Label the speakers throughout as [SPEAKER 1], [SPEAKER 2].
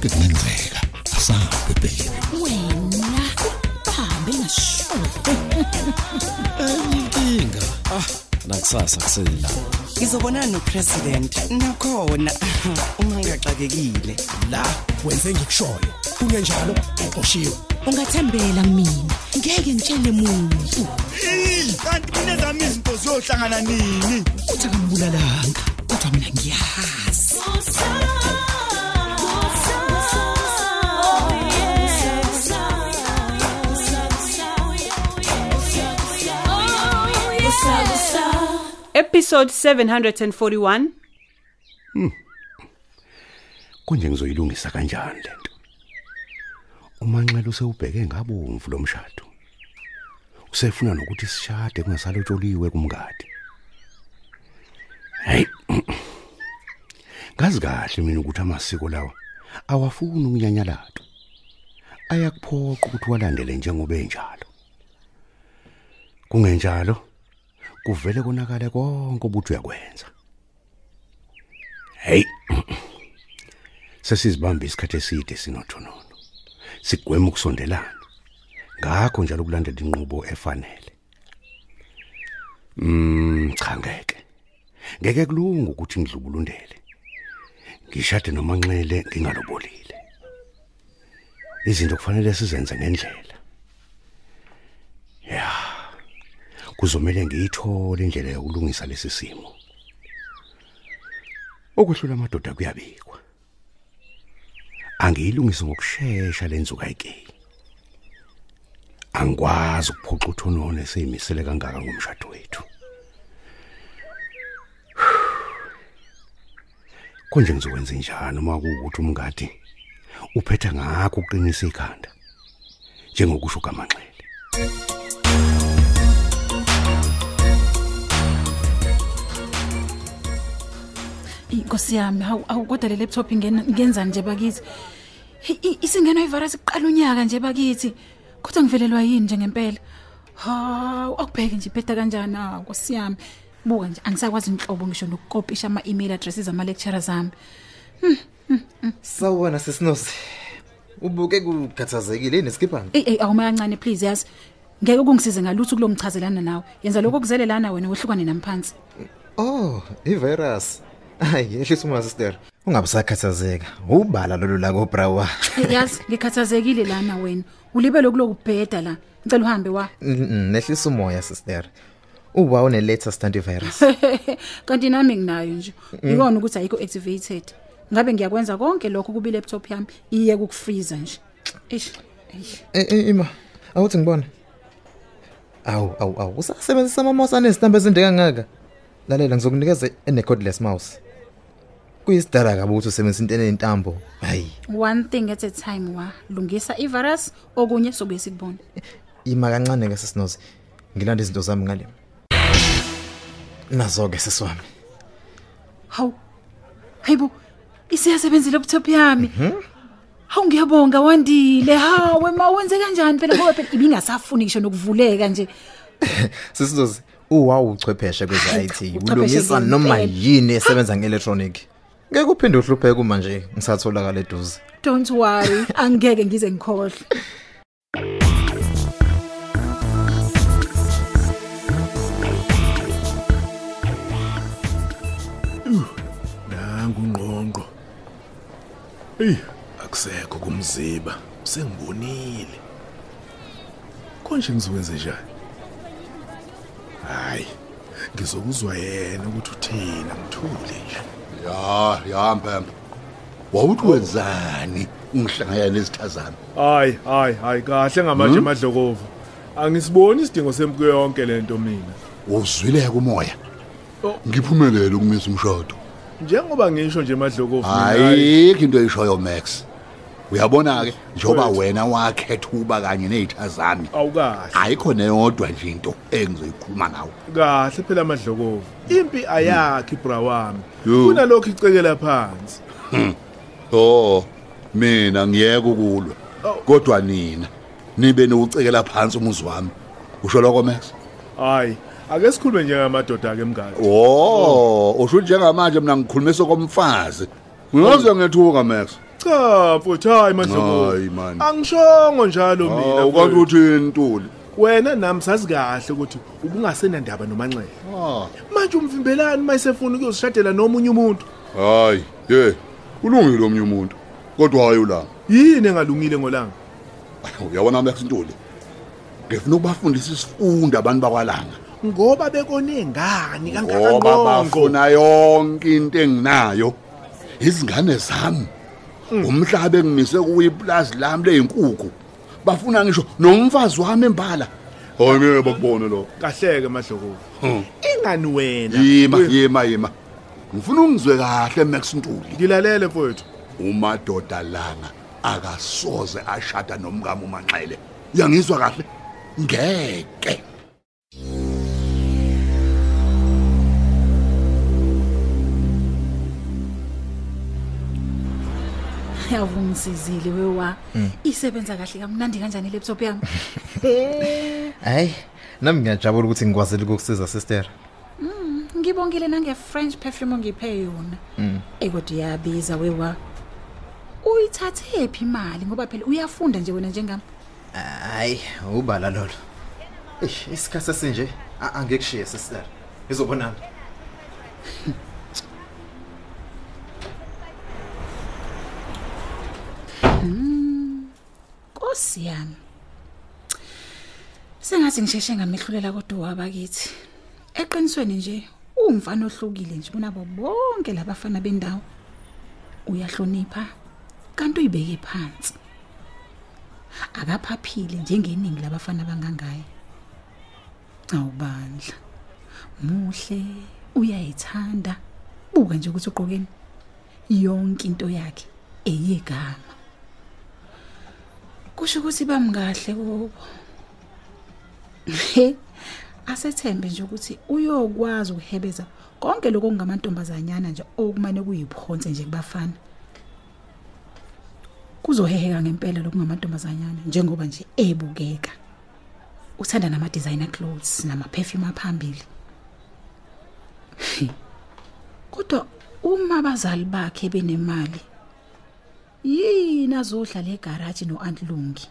[SPEAKER 1] konke kungenzeka asabe baby
[SPEAKER 2] wena hambe ngasho
[SPEAKER 1] inkinga ah nakusasa kusela
[SPEAKER 3] ngizobonana nopresident nakhona. Uma ngiyaxakekile.
[SPEAKER 1] La wenze ngikushoyo. Kungenjalo uqoshiwe.
[SPEAKER 2] Ungathembela mina. Ngeke ngitshele muntu.
[SPEAKER 4] Kanti mina zami izinto ziyohlangana nini?
[SPEAKER 2] Uthi akambulalanga kodwa mina ngiyazi.
[SPEAKER 5] Episode 741
[SPEAKER 6] konje ngizoyilungisa kanjani lento umanxele usewubheke ngabomvu lomshado usefuna nokuthi sishade kungasalotsholiwe kumngadi. Hey ngazi kahle mina ukuthi amasiko lawa awafuni ukunyanyalato ayakuphoqa ukuthi walandele njengoba enjalo. Kungenjalo kuvele konakale konke obuthi uyakwenza. Hey sesizibamba isikhathi eside sinothonono sigwema ukusondelana. Ngakho njalo ukulandela inqubo efanele. Mm cha ngeke. Ngeke kulunga ukuthi ngidlubulundele. Ngishade noma nxele ngingalobolile. Izinto kufanele sizenze ngendlela ya kuzomela ngiyithole indlela yokulungisa lesi simo. Okwehlula amadoda kuyabikwa. Angiyilungise ngokusheshsha lenzuka ayike angikwazi ukuphoxa uthonone seyimisele kangaka ngomshado wethu. Konje ngizokwenza njani uma kuwukuthi umngadi uphetha ngakho uqinisa ikhanda? Njengokusho kamanxele
[SPEAKER 7] inkosi yami hawu awu kodwa le laptop ingena ngenza nje bakithi. I- i- isingenwa ivirus iqala unyaka nje bakithi. Kodwa ngivelelwa yini nje ngempela hawu akubheke nje iphetha kanjani? Hawu nkosi yami. Buka nje angisakwazi inhlobo ngisho nokukopisha ama-email addresses ama-lecturers ami.
[SPEAKER 8] Sawubona sisinosi. Ubuke kukhathazekile ineskipani.
[SPEAKER 7] eyi eyi awuma kancane please yazi. Ngeke kungisize ngalutho kulo ngichazelana nawe. Yenza lokho kuzele lana wena wehlukane namphansi
[SPEAKER 8] Oh, ivirus. Hayi, ehlisa uma sister. Ungabe sakhathazeka. Ubala lolu la ko brawa.
[SPEAKER 7] Eh, yazi ngikhathazekile lana wena ulibe lokubheda la ngicela uhambe wa
[SPEAKER 8] Nehlisa umoya sister. Uba une latest antivirus.
[SPEAKER 7] kanti nami nginayo nje ikona ukuthi ayikho activated ngabe ngiyakwenza konke lokho kubi laptop yami iye kukufreezer nje eish eish
[SPEAKER 8] Eh eh, ima. Awuthi ngibone. Awu awu awu usasebenzisa amamouse anezitambe ezinde kangaka. Lalela ngizokunikeza ene cordless mouse. Kuyisidala kabi ukuthi usebenzisa into enentambo. Hayi,
[SPEAKER 7] one thing at a time wa lungisa ivirus okunye sobe sikubona
[SPEAKER 8] ima kancane ke sisinozi. Ngilanda izinto zami ngale. Nazo ke siswami.
[SPEAKER 7] hawu hayibo isiyasebenza laptop yami hawu ngiyabonga wandile hawe ma wenze kanjani phela ngoba phela ibingasafuni ngisho nokuvuleka nje
[SPEAKER 8] Sisizozi uwawu uchwepheshe kweze IT. Ulungisa noma yini esebenza ngeelectronic. Ngeke uphinde uhlupheke uma nje ngisatholakala eduze.
[SPEAKER 7] don't worry angeke ngize ngikhohle.
[SPEAKER 1] Nangu ngqonqo ey akusekho kumziba sengibonile konje ngizokwenze njani? Hayi ngizokuzwa yena ukuthi uthina ngithule nje.
[SPEAKER 9] Ya, ya mpembe. Wawuthi wenzani ungihlangana nezithazana?
[SPEAKER 10] hayi hayi hayi kahle ngamanje emadlokovu angisiboni isidingo sempuku yonke lento mina
[SPEAKER 9] Uzwileke umoya.
[SPEAKER 10] Oh.
[SPEAKER 9] Ngiphumelele ukumisa umshado.
[SPEAKER 10] njengoba ngisho nje emadlokovu mina,
[SPEAKER 9] Ayikho into eyishoyo Max. Uyabona ke njoba
[SPEAKER 10] Wethu.
[SPEAKER 9] wena wakhetha uba kanye nezithazana.
[SPEAKER 10] awukahle
[SPEAKER 9] Ayikho neyodwa nje into engizoyikhuluma nawe.
[SPEAKER 10] kahle phela amadlokovu impi ayakhi bra wami
[SPEAKER 9] Yo.
[SPEAKER 10] kunalokho icekela phansi
[SPEAKER 9] Oh, mina ngiyeke ukulwa.
[SPEAKER 10] Oh.
[SPEAKER 9] Kodwa nina nibe nokucekela phansi umuzi wami. Usho lokho Max?
[SPEAKER 10] hayi ake sikhulume njengamadoda ke mngadi
[SPEAKER 9] Oh, usho njengamanje mina ngikhulumisa komfazi. Ngiyazi ngethuka Max.
[SPEAKER 10] Cha mfowethu hayi madlokovu
[SPEAKER 9] hayi man.
[SPEAKER 10] Angishongo njalo mina mfowethu.
[SPEAKER 9] uthini ntuli
[SPEAKER 10] wena nami sazi kahle ukuthi ubungasenandaba nomanxele
[SPEAKER 9] ah.
[SPEAKER 10] Manje umvimbelani mayesefuna ukuyosishadela nomunye umuntu?
[SPEAKER 9] Hayi ye ulungile omnye umuntu kodwa hayi ula.
[SPEAKER 10] Yini engalungile ngolanga?
[SPEAKER 9] Uyabona Max Ntuli ngifuna ukubafundisa isifundo abantu bakwalanga.
[SPEAKER 10] Ngoba bekonengani
[SPEAKER 9] ngoba
[SPEAKER 10] kangaka
[SPEAKER 9] bafuna yonke into enginayo izingane zami. Umhlaba engimise kuwo iplazi lami leyinkukhu bafuna ngisho nomfazi wami embala. Hayi mina bakubone lo
[SPEAKER 10] kahleke madlokovu ingani wena?
[SPEAKER 9] Yima yima yima ngifuna ungizwe kahle Max Ntuli
[SPEAKER 10] ngilalele mfowethu.
[SPEAKER 9] Umadoda langa akasoze ashada nomkami umanxele. Uyangizwa kahle? Ngeke.
[SPEAKER 7] Yavungisizile wewa. Isebenza kahle kamnandi kanjani i-laptop yami?
[SPEAKER 8] Hayi nami ngiyajabula ukuthi ngikwazile ukukusiza sister.
[SPEAKER 7] Ngibongile nange-french perfume ongiphe yona. Ekodwa iyabiza wewa. Uyithathe phi imali? Ngoba phela uyafunda nje wena njengami
[SPEAKER 8] hayi ubala lolo. Eish isikhathi esinje a- angikushiye sister. Izobonana
[SPEAKER 7] nkosi yami. Sengathi ngisheshe ngamehlulela kodwa wabakithi. Eqinisweni nje ungumfana ohlukile nje kunabo bonke labafana bendawo. Uyahlonipha kanti uyibeke phansi. Akaphaphile njengeningi labafana bangangaye awubandla muhle uyayithanda. Buka nje ukuthi uqokeni yonke into yakhe eyegama. Kusho ukuthi bamngahle kubo. He asethembe nje ukuthi uyokwazi ukuhebeza konke lokho kungamantombazanyana nje okumane kuyiphonse nje kubafana. Kuzoheheka ngempela lokungamantombazanyana njengoba nje ebukeka. Uthanda nama designer clothes nama perfume aphambili. Kodwa uma abazali bakhe benemali yini azodlala egaraji no-antlungi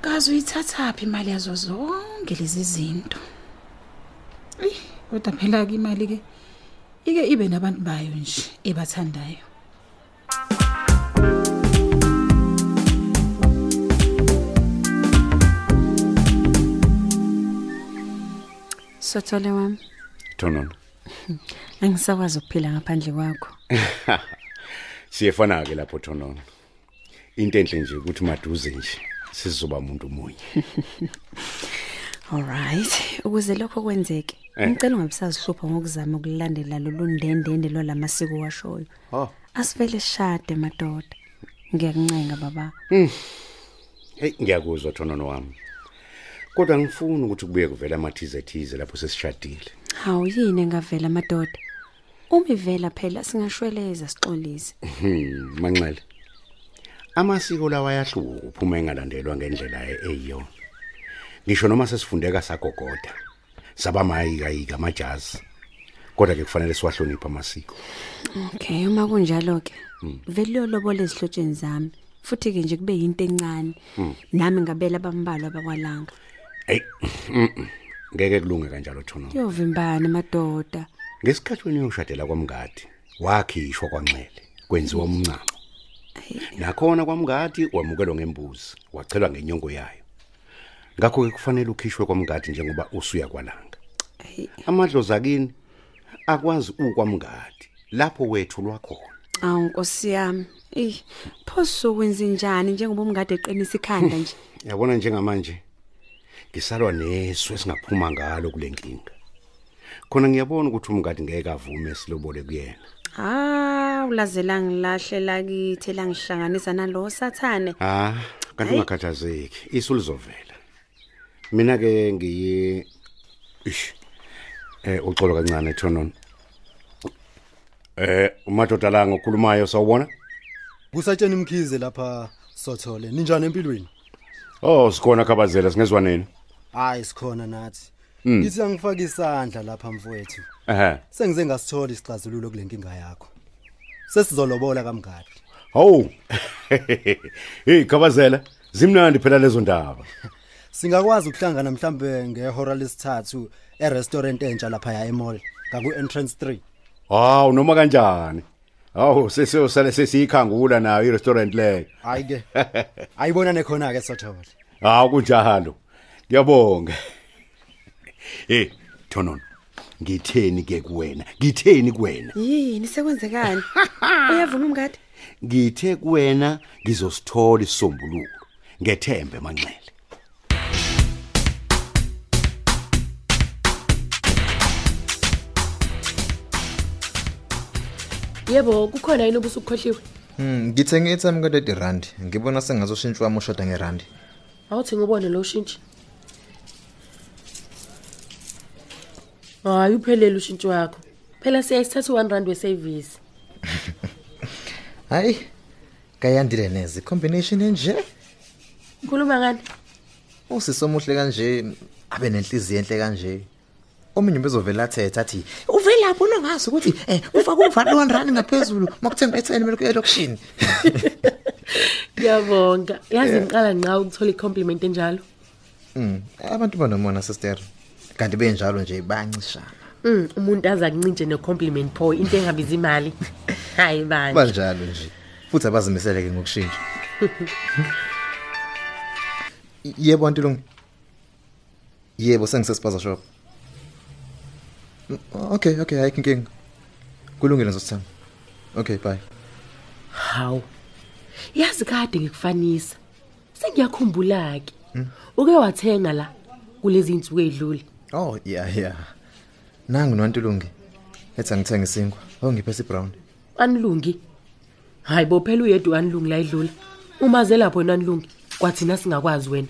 [SPEAKER 7] kazi uyithathaphi imali yazo zonke lezi zinto? Eyi, kodwa phela-ke imali-ke ike ibe nabantu bayo nje ebathandayo.
[SPEAKER 11] Sothole wami,
[SPEAKER 6] thonono
[SPEAKER 11] angisakwazi ukuphila ngaphandle kwakho.
[SPEAKER 6] siyefana ke lapho thonono into enhle nje ukuthi maduze nje sizoba umuntu munye
[SPEAKER 11] Alright, ukuze lokho kwenzeke,
[SPEAKER 6] Eh.
[SPEAKER 11] ngicela ungabisazihlupha ngokuzama ukulandela lolu ndendende lolamasiko washoyo.
[SPEAKER 6] oh
[SPEAKER 11] Asivele sishade madoda. Ngiyakuncenga baba.
[SPEAKER 6] hey ngiyakuzwa thonono wami kodwa ngifuna ukuthi kubuye kuvela amathize thize lapho sesishadile
[SPEAKER 11] Hawu yini engavela madoda? Uma ivela phela singashweleza sixolise.
[SPEAKER 6] Hmm, manxele. Amasiko lawa ayahluka uphuma engalandelwa ngendlela e- eyiyona. Ngisho noma sesifundeka sagogoda. Sabamayika yika amajazi. Kodwa ke kufanele siwahloniphe amasiko.
[SPEAKER 11] Okay, uma kunjalo ke, vele uyolobola ezihlotsheni zami. Futhi ke nje kube yinto encane. Nami ngabela abambalwa bakwalanga.
[SPEAKER 6] Hey. Mm-mm, Ngeke kulunge kanjalo thono.
[SPEAKER 11] Kuyovimbana madoda.
[SPEAKER 6] Ngesikhathi wena uyoshadela kwamngadi, wakhishwa kwanxele, kwenziwa umncamo. Nakhona kwamngadi wamukelwa ngembuzi, wachelwa ngenyongo yayo. Ngakho ke kufanele ukhishwe kwamngadi njengoba usuya kwalanga. Amadlozi akini akwazi ukwamngadi lapho wethu lwakhona.
[SPEAKER 11] Awu nkosi yami. Eh, phoso kwenza njani njengoba umngade eqinisa ikhanda nje.
[SPEAKER 6] Yabona njengamanje ngisalwa neswe singaphuma ngalo kule nkinga. Khona ngiyabona ukuthi umngadi ngeke avume silobole kuyena.
[SPEAKER 11] Ah, ulazela ngilahle lakithi langihlanganisa nalo sathane.
[SPEAKER 6] Ah, kanti ungakhathazeki, isu lizovela. Mina ke ngiyi ish. Eh uxolo kancane Thonon. Eh umadoda la ngokhulumayo sawubona?
[SPEAKER 12] Kusatsheni mkhize lapha Sothole. Ninjani empilweni?
[SPEAKER 6] Oh, sikhona khabazela singezwa nini?
[SPEAKER 12] Hayi sikhona nathi.
[SPEAKER 6] Mm.
[SPEAKER 12] Ngithi angifaka isandla lapha mfowethu.
[SPEAKER 6] ehe.
[SPEAKER 12] Sengize ngasithola isixazululo kule nkinga yakho. Sesizolobola kamngadi.
[SPEAKER 6] Hawu. Hey khabazela zimnandi phela lezo ndaba.
[SPEAKER 12] Singakwazi ukuhlangana mhlambe ngehora lesithathu e-restaurant entsha lapha emall ngaku entrance 3
[SPEAKER 6] hawu noma kanjani? Hawu sesiyosale sesiyikhangula nayo i-restaurant leyo.
[SPEAKER 12] Hayi ke ayibonane khona ke sothole
[SPEAKER 6] hawu kunjalo. Ngiyabonga hey thonono ngitheni ke kuwena? Ngitheni kuwena?
[SPEAKER 11] Yini sekwenzekani? Uyavuma umngadi?
[SPEAKER 6] Ngithe kuwena ngizosithola isisombululo ngethembe manxele
[SPEAKER 13] yebo kukhona yini obusukukhohliwe
[SPEAKER 8] Hmm, ngithenge ithami ka 30 rand. Ngibona sengazoshintsha wami ushoda ngerandi.
[SPEAKER 13] awuthi ngibone lo shintshi hayi uphelele ushintshi wakho phela siyayisithatha u-one rand we-service
[SPEAKER 8] Hayi. Kayandile neze combination enje.
[SPEAKER 13] nkhuluma ngani
[SPEAKER 8] Usisomuhle kanje abe nenhliziyo enhle kanje. Omunye bezovela athetha athi uvelaphi unongazi ukuthi eh ufaka uvalo 1 rand ngaphezulu makuthenga etheni mele kuye lokushini.
[SPEAKER 13] ngiyabonga yazi ngiqala nqa ukuthola i-compliment enjalo
[SPEAKER 8] Mm, abantu banomona sister. Kanti benjalo nje bayancishana.
[SPEAKER 13] Mm, umuntu aza kuncintshe ne-compliment pho into engabiza imali hayi bandla
[SPEAKER 8] Banjalo nje. Futhi abazimisele ke ngokushintsha. Yebo Ntulungu. Yebo sengisesipaza shop. Mm, Okay, okay, ayikho inkinga. Kulungile nzosithanda. Okay, bye.
[SPEAKER 13] hawu yazi kade ngikufanisa sengiyakhumbula-ke uke wathenga la kulezi insuku ey'dlule
[SPEAKER 8] Oh, yeah, yeah. Nangu noNtulungi. Ethi angithenga isinkwa. Oh, ngiphe isibrown.
[SPEAKER 13] anilungi hayi bo phela uyedwa anilungi la edlula umaze lapho yena anilungi kwathina singakwazi wena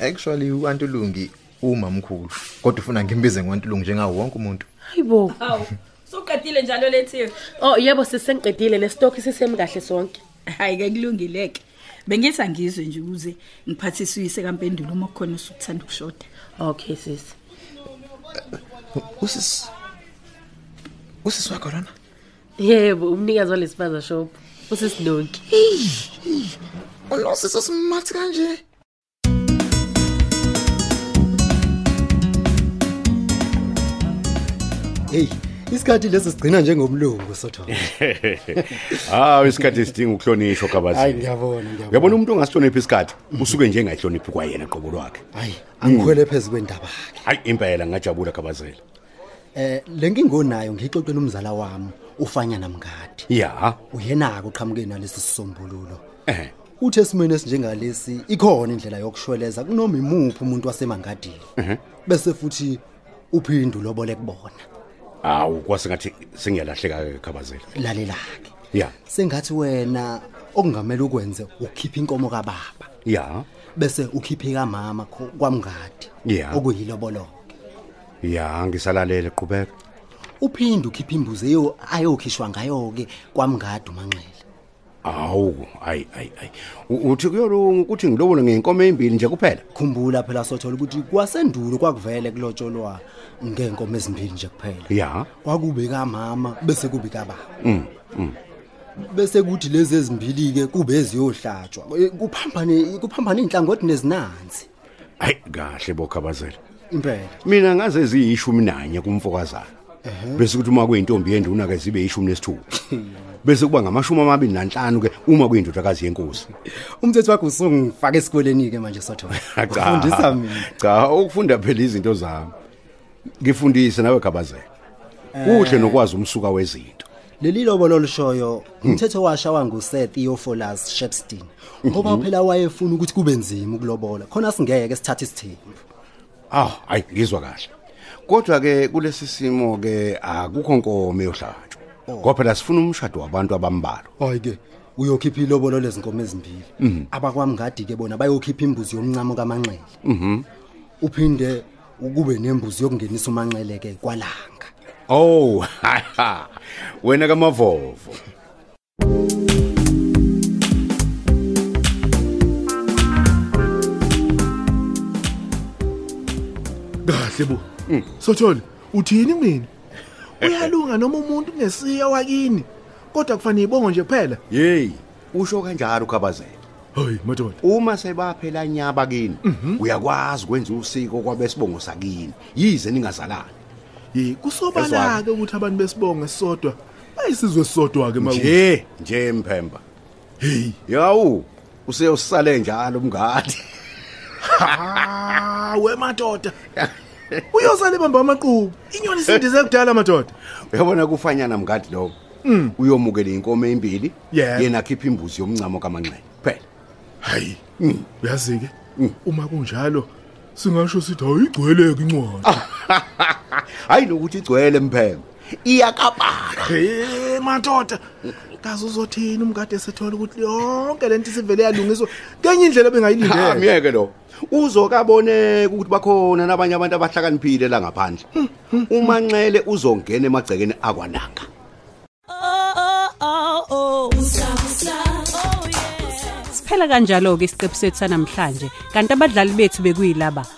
[SPEAKER 8] Actually uAntulungi umamkhulu. Kodwa ufuna ngimbize ngoNtulungi njengawo wonke umuntu.
[SPEAKER 13] hayi bo
[SPEAKER 14] Hawu, suqedile njalo lethiwe.
[SPEAKER 13] oh yebo sesisengiqedile nesitokhi sisemi kahle sonke
[SPEAKER 14] Hayi ke kulungileke. Bengithi angizwe nje ukuze ngiphathise uyise kampendulo uma kukhona usukuthanda ukushoda.
[SPEAKER 13] okay sisi
[SPEAKER 8] Usis Usis wakho lona?
[SPEAKER 13] yebo umnikazi walesipaza shop usisinonki
[SPEAKER 8] Unosisi simathi kanje.
[SPEAKER 12] hey isikhathi lesi sigcina njengomlungu sothole
[SPEAKER 6] hawu isikhathi sidinga ukuhlonishwa
[SPEAKER 12] hayi
[SPEAKER 6] kabazela
[SPEAKER 12] ngiyabona ngiyabona.
[SPEAKER 6] Uyabona umuntu ongasihloniphi isikhathi? Usuke nje engayihloniphi kwayena qobo lwakhe.
[SPEAKER 12] Hayi angikhwele phezulu kwendaba
[SPEAKER 6] hayi impela ngajabula kabazela
[SPEAKER 12] eh lenkinga onayo ngixoxela umzala wami ufanya namngadi.
[SPEAKER 6] Ya.
[SPEAKER 12] Uyenako uqhamuke nalesi sisombululo.
[SPEAKER 6] Eh
[SPEAKER 12] uthe esimweni esinjengalesi ikhona indlela yokushweleza kunoma imuphi umuntu wasemangadini.
[SPEAKER 6] Ehe.
[SPEAKER 12] Bese futhi uphindu lobole kubona.
[SPEAKER 6] Awu kwasengathi sengiyalahleka ke kabazela
[SPEAKER 12] lalela-ke
[SPEAKER 6] ya.
[SPEAKER 12] Sengathi wena okungamele ukwenze ukhipha inkomo kababa.
[SPEAKER 6] Ya.
[SPEAKER 12] Bese ukhiphe kamama kho- kwamngadi.
[SPEAKER 6] Ya.
[SPEAKER 12] okuyilobolo
[SPEAKER 6] ya ngisalalele qhubeka.
[SPEAKER 12] Uphinde ukhiphe imbuzi eyo ayokhishwa ngayo-ke kwamngadi umanxele.
[SPEAKER 6] Awu ayi ayi ayi. Uthi kuyolunga ukuthi ngilobole ngeenkomo ezimbili nje kuphela.
[SPEAKER 12] Khumbula phela sothola ukuthi kwasendulo kwakuvele kulotsholwa ngeenkomo ezimbili nje kuphela.
[SPEAKER 6] Ya.
[SPEAKER 12] Kwakube kamama bese kube kababa.
[SPEAKER 6] Mm mm.
[SPEAKER 12] Bese kuthi lezi ezimbili-ke kube eziyohlatshwa Eh, kuphambane kuphambane iy'nhlangothi nezinanzi
[SPEAKER 6] hayi kahle bokhabazela
[SPEAKER 12] impela.
[SPEAKER 6] Mina ngaze ziyishumi nanye kumfokazana. Bese kuthi uma kuyintombi yenduna ke zibe yishumi nesithupha. bese kuba ngamashumi amabili nanhlanu ke uma kuyindodakazi yenkosi.
[SPEAKER 12] Umthetho wakho usungifaka esikoleni-ke manje sothola ufundisa mina.
[SPEAKER 6] cha ukufunda phela izinto zami. Ngifundise nawe kabazela kuhle nokwazi umsuka wezinto.
[SPEAKER 12] Leli lobo lolushoyo umthetho washawa ngusir theophilus shepstein ngoba phela wayefuna ukuthi kube nzima ukulobola. Khona singeke sithathe isithembu.
[SPEAKER 6] Ah hayi ngizwa kahle. Kodwa ke kulesi simo ke akukho nkomo eyohlatshwa ngoba phela sifuna umshado wabantu abambalwa.
[SPEAKER 12] Hayi-ke uyokhipha ilobolo lezinkomo ezimbili.
[SPEAKER 6] Mhm.
[SPEAKER 12] abakwamngadi-ke bona bayokhipha imbuzi yomncamo kamanxele.
[SPEAKER 6] Mhm.
[SPEAKER 12] Uphinde ukube nembuzi yokungenisa umanxele-ke kwalanga.
[SPEAKER 6] Oh wena kamavovo.
[SPEAKER 10] Kahle bo. Sothole uthini mina uyalunga noma umuntu nesiya wakini kodwa kufanele ibongo nje kuphela.
[SPEAKER 6] Hey usho kanjalo ukhabazela.
[SPEAKER 10] Hayi madoda.
[SPEAKER 6] Uma sebaphela nyaba kini uyakwazi ukwenza usiko kwabesibongo sakini. Yize ningazalani.
[SPEAKER 10] Yi kusobala ke ukuthi abantu besibongo esisodwa bayisizwe sisodwa ke maku
[SPEAKER 6] nje nje mphemba.
[SPEAKER 10] Hey.
[SPEAKER 6] Yawu useyosale njalo umngadi
[SPEAKER 10] ha we madoda. uyosale bamba amaqhubu. Inyoni sindize kudala madoda.
[SPEAKER 6] Uyabona kufanyana mngadi lo
[SPEAKER 10] Mm.
[SPEAKER 6] uyomukela inkomo ezimbili
[SPEAKER 10] Yeah.
[SPEAKER 6] yena khipha imbuzi yomncamo kamanxele. Phela.
[SPEAKER 10] Hayi. Uyazi ke uma kunjalo singasho sithi ayigcweleke incwadi.
[SPEAKER 6] Hayi nokuthi igcwele mphemba iyakabala.
[SPEAKER 10] Hey madoda. Kaze uzothini? Umgade esethola ukuthi yonke lento isivele yalungiswa. Kenye indlela
[SPEAKER 6] Ha,
[SPEAKER 10] bengayilindele
[SPEAKER 6] miyeke lo. Uzokaboneka ukuthi bakhona nabanye abantu abahlakaniphile la ngaphandle. Umanxele uzongena emagcekeni akwananga.
[SPEAKER 5] Siphela kanjalo ke isiqephu sethu sanamhlanje. Kanti abadlali bethu bekuyilaba.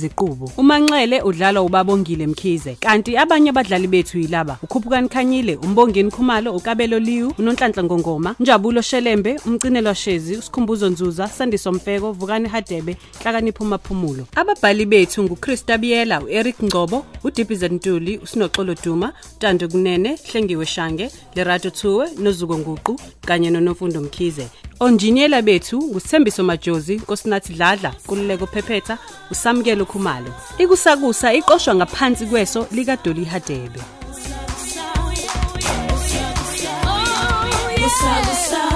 [SPEAKER 5] Ziqubu uManxele udlala uBabongile Mkhize kanti abanye abadlali bethu yilaba. uKhuphukani Khanyile uMbongeni Khumalo uKabelo Liwu uNonhlanhla Ngongoma Njabulo Shelembe umcinelwa Shezi uSikhumbuzo Nzuza Sandiso Mfeko Vukani Hadebe Hlakanipho Maphumulo ababhali bethu nguChrista Biyela uEric Ngcobo uDibize Ntuli uSinoxolo Duma Tando Kunene Hlengiwe Shange Lerato Thuwe noZuko Nguqu kanye noNofundo Mkhize. Onjiniyela bethu ngusithembiso majozi nkosinathi dladla kululeko phephetha usamukelo khumalo. Ikusakusa iqoshwa ngaphansi kweso likadoli hadebe.
[SPEAKER 15] Kusa kusa